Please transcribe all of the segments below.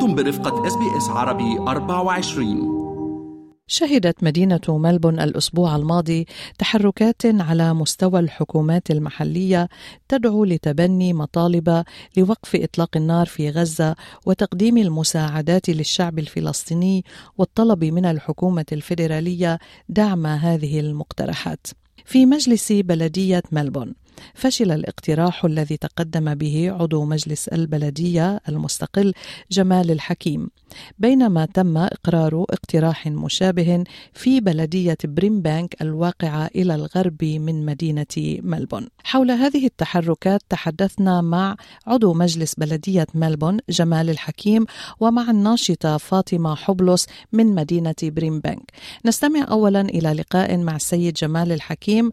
أنتم برفقة SBS عربي 24 شهدت مدينة ملبورن الأسبوع الماضي تحركات على مستوى الحكومات المحلية تدعو لتبني مطالب لوقف إطلاق النار في غزة وتقديم المساعدات للشعب الفلسطيني والطلب من الحكومة الفيدرالية دعم هذه المقترحات. في مجلس بلدية ملبورن فشل الاقتراح الذي تقدم به عضو مجلس البلدية المستقل جمال الحكيم بينما تم إقرار اقتراح مشابه في بلدية بريمبانك الواقعة إلى الغرب من مدينة ملبورن. حول هذه التحركات تحدثنا مع عضو مجلس بلدية ملبورن جمال الحكيم ومع الناشطة فاطمة حبلس من مدينة بريمبانك. نستمع أولا إلى لقاء مع السيد جمال الحكيم.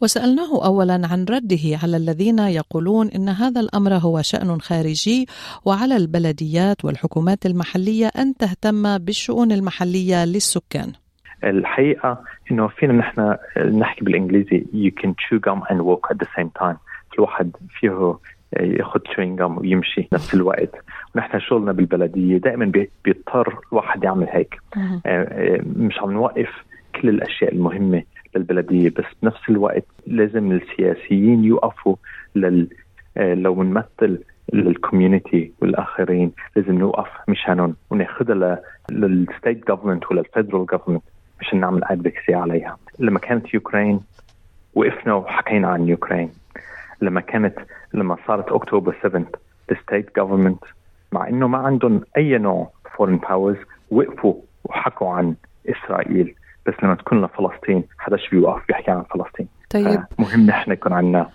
وسألناه أولا عن رده على الذين يقولون إن هذا الأمر هو شأن خارجي وعلى البلديات والحكومات المحلية أن تهتم بالشؤون المحلية للسكان. الحقيقة إنه فينا نحن نحكي بالإنجليزي you can chew gum and walk at the same time. الواحد فيه ياخذ chewing gum ويمشي نفس الوقت. ونحن شغلنا بالبلدية دائما بيضطر الواحد يعمل هيك. مش عم نوقف كل الأشياء المهمة للبلديه بس بنفس الوقت لازم السياسيين يوقفوا لل لو بنمثل لل community والآخرين لازم نوقف مشانهم وناخذها لل state government ولل federal government مشان نعمل advocacy عليها. لما كانت يوكرين وقفنا وحكينا عن يوكرين لما كانت لما صارت اكتوبر 7 ال state government مع إنه ما عندهم أي نوع foreign powers وقفوا وحكوا عن إسرائيل. بس لما تكون لفلسطين حداش بيوقف بيحكي عن فلسطين. طيب. مهم نحن يكون عندنا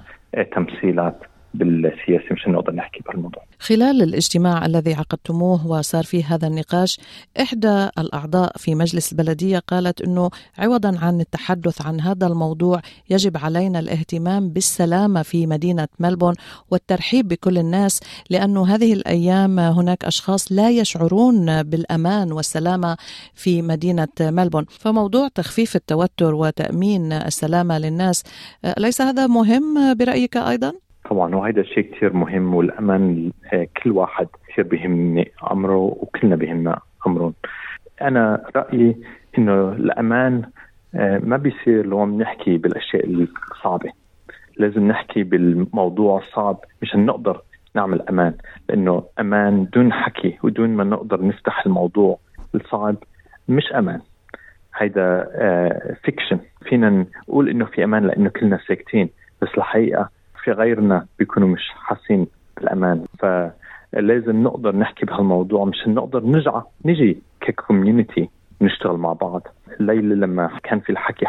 تمثيلات. بالسياسة مشان نقدر نحكي بهالموضوع. خلال الاجتماع الذي عقدتموه وصار فيه هذا النقاش، إحدى الأعضاء في مجلس البلدية قالت إنه عوضا عن التحدث عن هذا الموضوع يجب علينا الاهتمام بالسلامة في مدينة ملبون والترحيب بكل الناس لأنه هذه الأيام هناك أشخاص لا يشعرون بالأمان والسلامة في مدينة ملبون، فموضوع تخفيف التوتر وتأمين السلامة للناس ليس هذا مهم برأيك أيضا؟ طبعا وهذا الشيء كثير مهم والامان كل واحد كثير بيهمني أمره وكلنا بيهمنا أمرهم. أنا رأيي إنه الأمان ما بيصير لو عم نحكي بالأشياء الصعبة. لازم نحكي بالموضوع الصعب مشان نقدر نعمل أمان لأنه أمان دون حكي ودون ما نقدر نفتح الموضوع الصعب مش أمان. هيدا fiction فينا نقول إنه في أمان لأنه كلنا ساكتين بس الحقيقة في غيرنا بيكونوا مش حاسين بالأمان. فلازم نقدر نحكي بهالموضوع مشان نقدر نرجع نجي ك community نشتغل مع بعض. الليلة لما كان في الحكي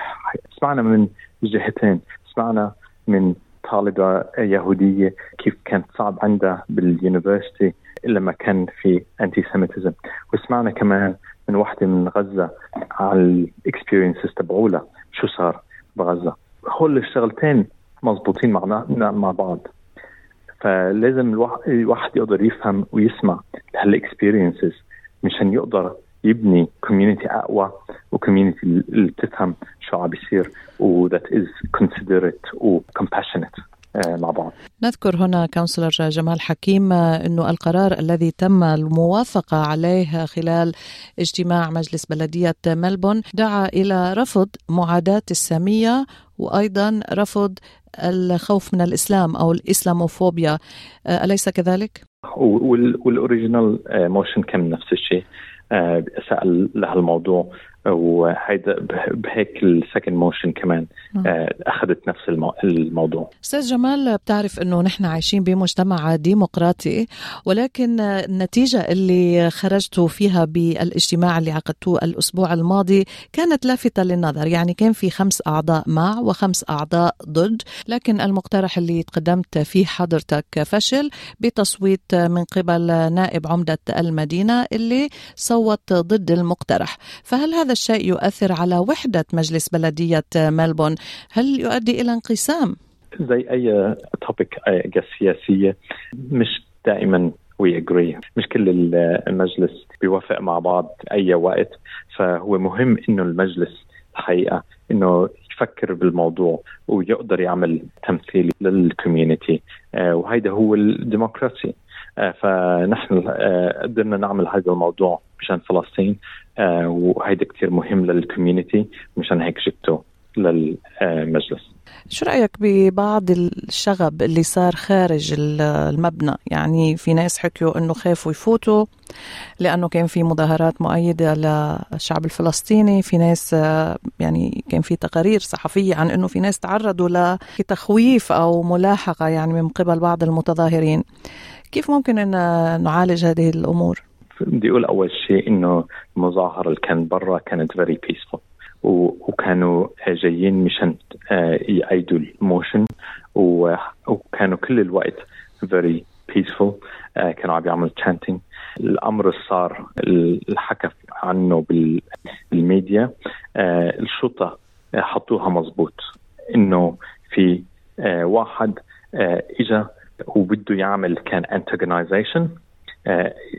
سمعنا من جهتين. سمعنا من طالبة يهودية كيف كانت صعب عندها بال university لما كان في antisemitism وسمعنا كمان من وحدة من غزة على ال experiences تبعولها شو صار بغزة. هول الشغلتين مضبوطين مع مع بعض. فلازم الواحد يقدر يفهم ويسمع هال experiences مشان يقدر يبني community أقوى و community اللي بتفهم شو عم بيصير و that is considerate و compassionate. مع بعض. نذكر هنا councillor جمال حكيم إنه القرار الذي تم الموافقة عليه خلال اجتماع مجلس بلدية ملبورن دعا إلى رفض معاداة السامية وأيضا رفض الخوف من الإسلام أو الإسلاموفوبيا. أليس كذلك؟ وال original motion كان نفس الشيء. سأل لهالموضوع. وهيدا بهيك ال second motion كمان أخذت نفس الموضوع. أستاذ جمال بتعرف إنه نحن عايشين بمجتمع ديمقراطي ولكن النتيجة اللي خرجتوا فيها بالإجتماع اللي عقدتوه الأسبوع الماضي كانت لافتة للنظر. يعني كان في خمس أعضاء مع وخمس أعضاء ضد لكن المقترح اللي تقدمت فيه حضرتك فشل بتصويت من قبل نائب عمدة المدينة اللي صوت ضد المقترح. فهل هذا الشيء يؤثر على وحدة مجلس بلدية ملبون. هل يؤدي إلى انقسام؟ زي أي topic سياسية مش دائما we agree مش كل المجلس بيوافق مع بعض أي وقت. فهو مهم إنه المجلس الحقيقة إنه يفكر بالموضوع ويقدر يعمل تمثيل لل community وهيدا هو الديمقراطي فنحن قدرنا نعمل هذا الموضوع مشان فلسطين وهيدا كثير مهم لل community مشان هيك جبته للمجلس. شو رأيك ببعض الشغب اللي صار خارج المبنى؟ يعني في ناس حكيوا أنه خافوا يفوتوا لأنه كان في مظاهرات مؤيدة للشعب الفلسطيني في ناس يعني كان في تقارير صحفية عن أنه في ناس تعرضوا لتخويف أو ملاحقة يعني من قبل بعض المتظاهرين. كيف ممكن أن نعالج هذه الأمور؟ بدي أقول أول شيء أنه المظاهرة اللي كانت برا كانت very peaceful. وكانوا جايين مشان آه، يأيدوا الموشن. وكانوا كل الوقت very peaceful. آه، كانوا عم يعملوا chanting. الأمر صار اللي عنه بالميديا آه، الشرطة حطوها مزبوط إنه في واحد اجى وبده يعمل كان antagonization.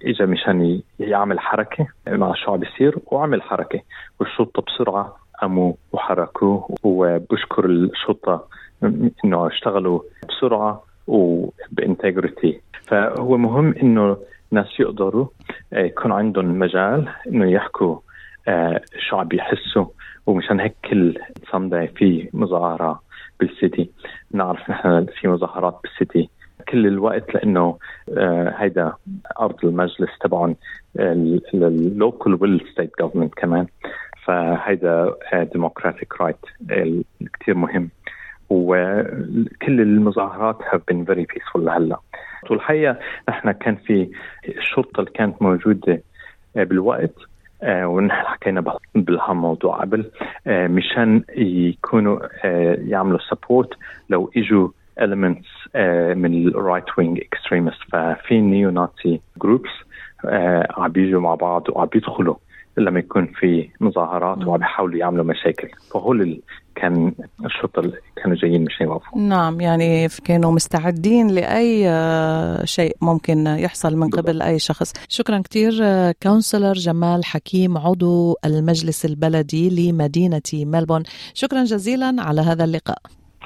اجى مشان يعمل حركة مع شو عم بيصير وعمل حركة. والشرطة بسرعة قاموا وحركوه وبشكر الشرطة إنه اشتغلوا بسرعة وبإنتجريتي. فهو مهم إنه الناس يقدروا آه، يكون عندهم مجال إنه يحكوا آه، شو عم بيحسوا ومشان هيك كل Sunday في مظاهرة بال city. نعرف نحن في مظاهرات بال city. كل الوقت لأنه آه، هيدا أرض المجلس تبعهم ال local وال state government كمان. فهيدا democratic right كثير مهم. وكل المظاهرات have been very peaceful لهلأ. والحقيقة نحن كان في الشرطة اللي كانت موجودة آه، بالوقت آه ونحن حكينا بهالموضوع قبل مشان يكونوا يعملوا support لو إجوا elements uh, من ال right wing extremists ففي neo-Nazi groups عم بيجوا مع بعض وعم بيدخلوا لما يكون في مظاهرات وعم بيحاولوا يعملوا مشاكل. فهول كان الشرطة كانوا جايين مشان يوقفوا نعم يعني كانوا مستعدين لأي آه، شيء ممكن يحصل من قبل أي شخص. شكرا كثير councillor جمال حكيم عضو المجلس البلدي لمدينة ملبون. شكرا جزيلا على هذا اللقاء.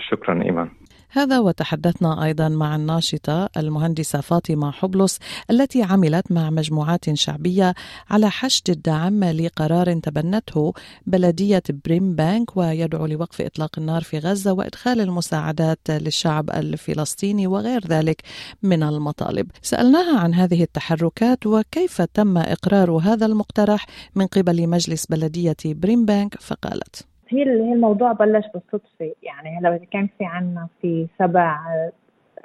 شكرا إيمان. هذا وتحدثنا أيضا مع الناشطة المهندسة فاطمة حبلس التي عملت مع مجموعات شعبية على حشد الدعم لقرار تبنته بلدية بريم بانك ويدعو لوقف إطلاق النار في غزة وإدخال المساعدات للشعب الفلسطيني وغير ذلك من المطالب. سألناها عن هذه التحركات وكيف تم إقرار هذا المقترح من قبل مجلس بلدية بريم بانك فقالت: هي الموضوع بلش بالصدفة. يعني هلا كان في عنا في سبع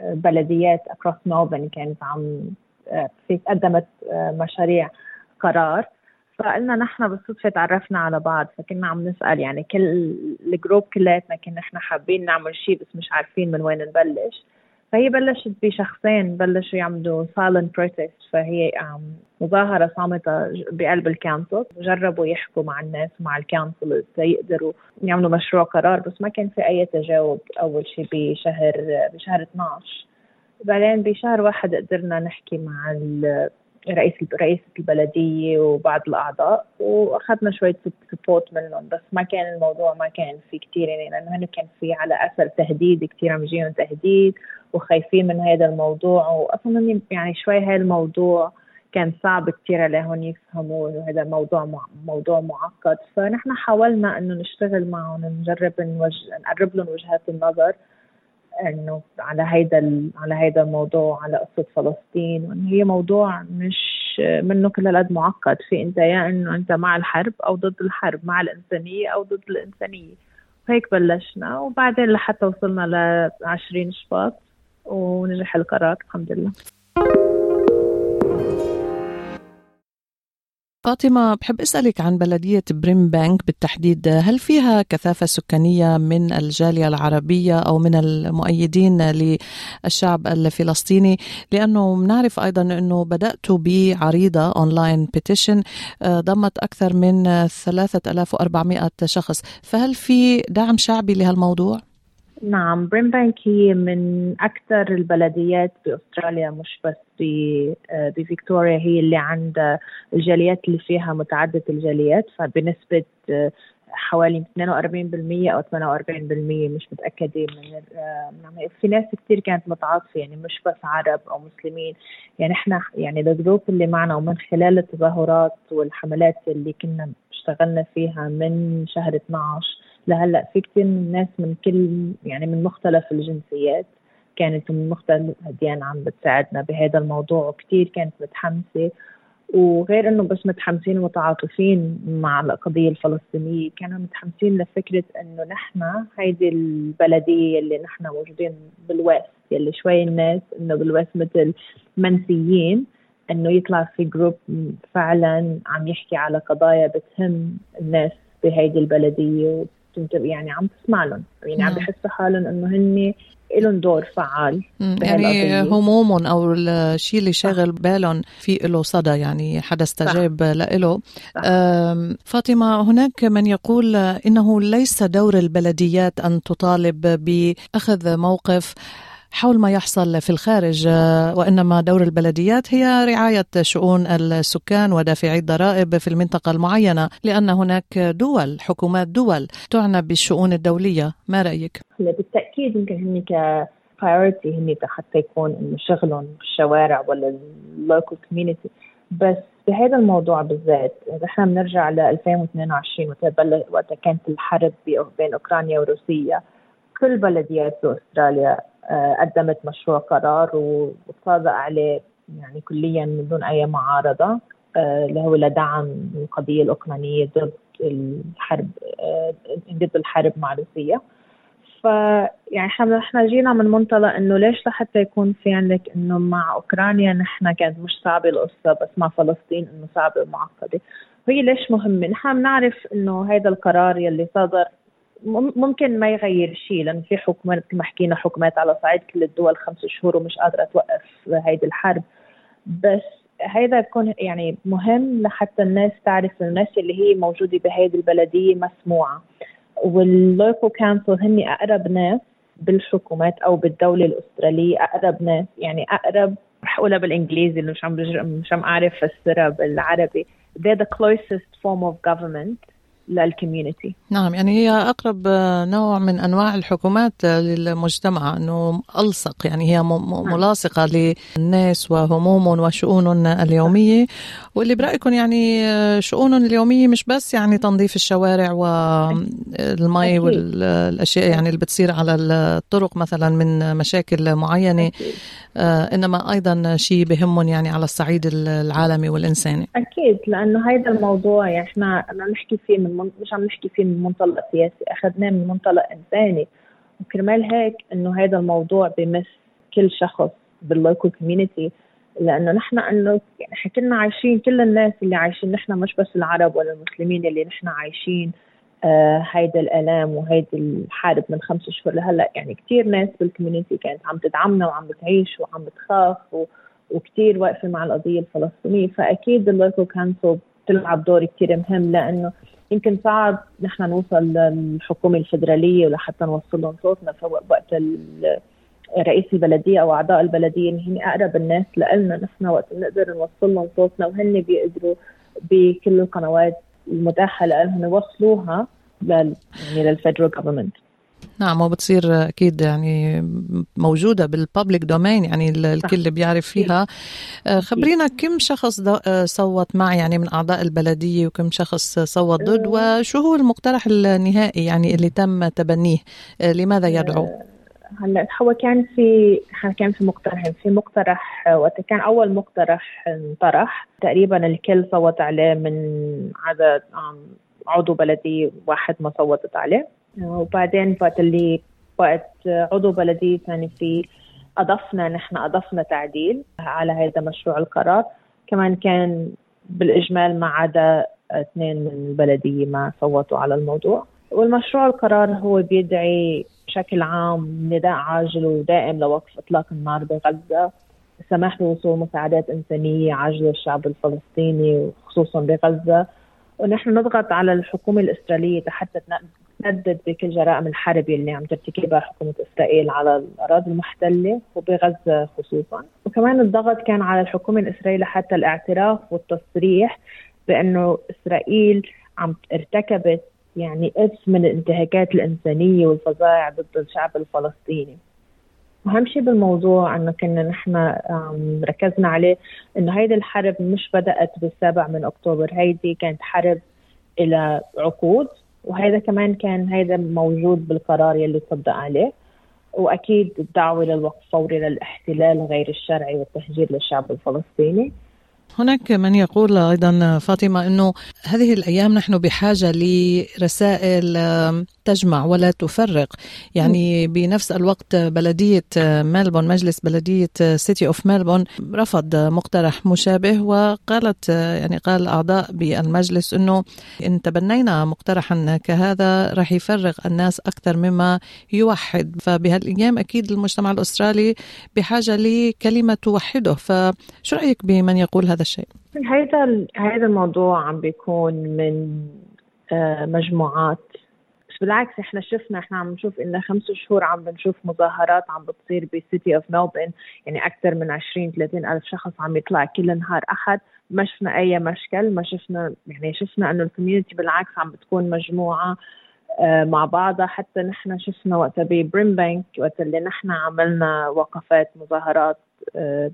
آه، بلديات across ميلبورن كانت عم آه، في قدمت آه، مشاريع قرار. فقلنا نحن بالصدفة تعرفنا على بعض فكنا عم نسأل يعني كل ال group كلياتنا كنا نحن حابين نعمل شيء بس مش عارفين من وين نبلش. فهي بلشت بشخصين بلشوا يعملوا silent protest فهي مظاهرة صامتة بقلب ال council وجربوا يحكوا مع الناس ومع ال council يقدروا يعملوا مشروع قرار. بس ما كان في أي تجاوب أول شيء بشهر بشهر 12 بعدين بشهر واحد قدرنا نحكي مع رئيس رئيسة البلدية وبعض الأعضاء وأخذنا شوية support منهم. بس ما كان الموضوع ما كان في كتير يعني لأنه كان في على أثر تهديد كتير عم يجيهم تهديد. وخايفين من هذا الموضوع واصلا يعني شوي هذا الموضوع كان صعب كثير عليهم يفهموا إنه هذا موضوع موضوع معقد. فنحن حاولنا إنه نشتغل معهم نجرب نوج... نقرب لهم وجهات النظر إنه على هيدا على هيدا الموضوع على قصة فلسطين وإنه هي موضوع مش منه كل هالقد معقد. في انت يا إنه أنت مع الحرب أو ضد الحرب مع الإنسانية أو ضد الإنسانية. هيك بلشنا وبعدين لحتى وصلنا ل 20 شباط. ونجح القرار الحمد لله. فاطمة بحب أسألك عن بلدية بريم بانك بالتحديد. هل فيها كثافة سكانية من الجالية العربية أو من المؤيدين للشعب الفلسطيني؟ لأنه بنعرف أيضا أنه بدأت بعريضة online petition آه، ضمت أكثر من 3400 شخص. فهل في دعم شعبي لهالموضوع؟ نعم بريم بانك هي من أكثر البلديات بأستراليا مش بس آه، بفيكتوريا هي اللي عندها الجاليات اللي فيها متعددة الجاليات فبنسبة حوالي 42% أو 48% مش متأكدة من يعني في ناس كثير كانت متعاطفة يعني مش بس عرب أو مسلمين. يعني إحنا يعني الجروب اللي معنا ومن خلال التظاهرات والحملات اللي كنا اشتغلنا فيها من شهر 12 لهلا في كثير من الناس من كل يعني من مختلف الجنسيات كانت من مختلف الأديان عم بتساعدنا بهذا الموضوع وكثير كانت متحمسة. وغير إنه بس متحمسين ومتعاطفين مع القضية الفلسطينية كانوا متحمسين لفكرة إنه نحن هيدي البلدية اللي نحن موجودين بال west يلي شوي الناس إنه بال west مثل منسيين إنه يطلع في group فعلا عم يحكي على قضايا بتهم الناس بهيدي البلدية. يعني عم تسمع لهم. يعني عم نعم. بحسوا حالهم إنه هن لهم دور فعال يعني همومهم أو الشيء اللي شاغل بالهم في له صدى يعني حدا استجاب له فاطمة هناك من يقول إنه ليس دور البلديات أن تطالب بأخذ موقف. حول ما يحصل في الخارج وإنما دور البلديات هي رعاية شؤون السكان ودافعي الضرائب في المنطقة المعينة لأن هناك دول حكومات دول تعنى بالشؤون الدولية. ما رأيك؟ بالتأكيد يمكن هن ك priority حتى يكون إنه شغلهم بالشوارع ولا ال local community بس بهذا الموضوع بالذات إحنا بنرجع ل 2022 وقت كانت الحرب بين أوكرانيا وروسيا كل بلديات استراليا آه، قدمت مشروع قرار وصادق عليه يعني كليا من دون أي معارضة آه، اللي هو لدعم القضية الأوكرانية ضد الحرب آه، ضد الحرب مع روسيا ف يعني إحنا إحنا جينا من منطلق إنه ليش لحتى يكون في عندك إنه مع أوكرانيا نحن كانت مش صعبة القصة بس مع فلسطين إنه صعبة ومعقده وهي ليش مهمة؟ نحن بنعرف إنه هذا القرار يلي صدر ممكن ما يغير شيء لأنه في حكومات مثل ما حكينا حكومات على صعيد كل الدول خمس شهور ومش قادرة توقف هيدي الحرب. بس هيدا يكون يعني مهم لحتى الناس تعرف الناس اللي هي موجودة بهيدي البلدية مسموعة. واللوكو كانسل هن أقرب ناس بالحكومات أو بالدولة الأسترالية أقرب ناس يعني أقرب رح أقولها بالإنجليزي مش عم مش عم أعرف فسرها بالعربي they're the closest form of government. للكوميونتي نعم يعني هي أقرب نوع من أنواع الحكومات للمجتمع أنه ألصق يعني هي نعم. ملاصقة للناس وهمومهم وشؤونهم اليومية. واللي برأيكم يعني شؤونهم اليومية مش بس يعني تنظيف الشوارع والمي والأشياء يعني اللي بتصير على الطرق مثلا من مشاكل. آه، إنما أيضا شيء بهمهم يعني على الصعيد العالمي والإنساني. أكيد لأنه هذا الموضوع يعني إحنا عم نحكي فيه من مش عم نحكي فيه من منطلق سياسي. أخذناه من منطلق إنساني. وكرمال هيك إنه هذا الموضوع بمس كل شخص بال local community لأنه نحن إنه يعني حكينا عايشين كل الناس اللي عايشين نحن مش بس العرب ولا المسلمين اللي نحن عايشين آه هيدا الألام وهيدي الحرب من خمس شهور لهلأ. يعني كثير ناس بال community كانت عم تدعمنا وعم بتعيش وعم بتخاف و... وكثير واقفة مع القضية الفلسطينية. فأكيد اللوكال كانسل بتلعب دور كثير مهم لأنه يمكن صعب نحن نوصل للحكومة الفدراليه ولحتى نوصل لهم صوتنا فوقت رئيس البلدية أو أعضاء البلدية هن أقرب الناس لنا نحن وقت نقدر نوصل لهم صوتنا وهن بيقدروا بكل القنوات المتاحة لهم يوصلوها لل يعني نعم وبتصير أكيد يعني موجودة بالببليك دومين يعني الكل بيعرف فيها. آه، خبرينا كم شخص آه، صوت مع يعني من أعضاء البلدية وكم شخص صوت ضد آه. وشو هو المقترح النهائي يعني اللي تم تبنيه؟ لماذا يدعو؟ هلا هو كان في كان في مقترحين في مقترح وقت كان أول مقترح انطرح. تقريبا الكل صوت عليه من عدد عضو بلدي واحد ما صوتت عليه. وبعدين وقت اللي وقت عضو بلدية ثاني في أضفنا نحن أضفنا تعديل على هذا مشروع القرار. كمان كان بالإجمال ما عدا اثنين من البلدية ما صوتوا على الموضوع. والمشروع القرار هو بيدعي بشكل عام نداء عاجل ودائم لوقف إطلاق النار بغزة. السماح بوصول مساعدات إنسانية عاجلة للشعب الفلسطيني وخصوصا بغزة. ونحن نضغط على الحكومة الإسرائيلية حتى تندد بكل جرائم الحرب اللي عم ترتكبها حكومة إسرائيل على الأراضي المحتلة وبغزة خصوصا. وكمان الضغط كان على الحكومة الإسرائيلية حتى الاعتراف والتصريح بأنه إسرائيل عم ارتكبت يعني إرث من الانتهاكات الإنسانية والفظائع ضد الشعب الفلسطيني. أهم شيء بالموضوع أنه كنا نحن ركزنا عليه أنه هيدي الحرب مش بدأت بالسابع من أكتوبر. هيدي كانت حرب إلى عقود. وهذا كمان كان هذا موجود بالقرار يلي صدق عليه. وأكيد الدعوة للوقف فوري للاحتلال غير الشرعي والتهجير للشعب الفلسطيني. هناك من يقول أيضا فاطمة إنه هذه الأيام نحن بحاجة لرسائل تجمع ولا تفرق. يعني بنفس الوقت بلدية ملبون مجلس بلدية City of Melbourne رفض مقترح مشابه وقالت يعني قال أعضاء بالمجلس إنه إن تبنينا مقترحا كهذا راح يفرق الناس أكثر مما يوحد. فبهالأيام أكيد المجتمع الأسترالي بحاجة لكلمة توحده. فشو رأيك بمن يقول هذا الشيء؟ هذا هذا الموضوع عم بيكون من آه، مجموعات. بس بالعكس إحنا شفنا إحنا عم نشوف إن خمس شهور عم بنشوف مظاهرات عم بتصير بسيتي اوف ملبن يعني أكثر من 20 30 ألف شخص عم يطلع كل نهار أحد. ما شفنا أي مشكل ما شفنا يعني شفنا إنه ال community بالعكس عم بتكون مجموعة آه، مع بعضها. حتى نحن شفنا وقتها ب Brimbank وقت اللي نحن عملنا وقفات مظاهرات آه،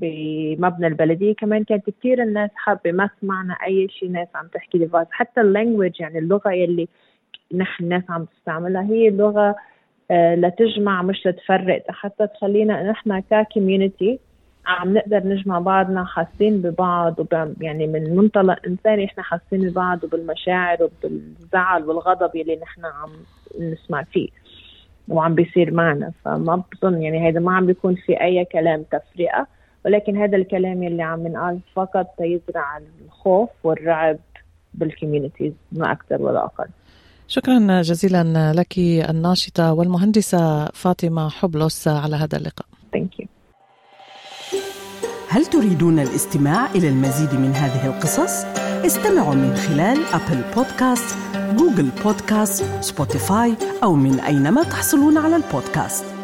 بمبنى البلدية. كمان كانت كثير الناس حابة ما سمعنا أي شيء ناس عم تحكي divisive حتى ال language يعني اللغة يلي نحن الناس عم تستعملها هي لغة آه لتجمع مش لتفرق. حتى تخلينا نحن ك community عم نقدر نجمع بعضنا حاسين ببعض وب يعني من منطلق إنساني إحنا حاسين ببعض وبالمشاعر وبالزعل والغضب يلي نحن عم نسمع فيه وعم بيصير معنا. فما بظن يعني هذا ما عم بيكون في أي كلام تفرقة. ولكن هذا الكلام اللي عم ينقال فقط تيزرع الخوف والرعب بالكوميونيتيز ما أكثر ولا أقل شكرا جزيلا لك الناشطة والمهندسة فاطمة حبلس على هذا اللقاء Thank you. هل تريدون الاستماع إلى المزيد من هذه القصص؟ استمعوا من خلال Apple Podcasts، Google Podcasts، Spotify أو من أينما تحصلون على البودكاست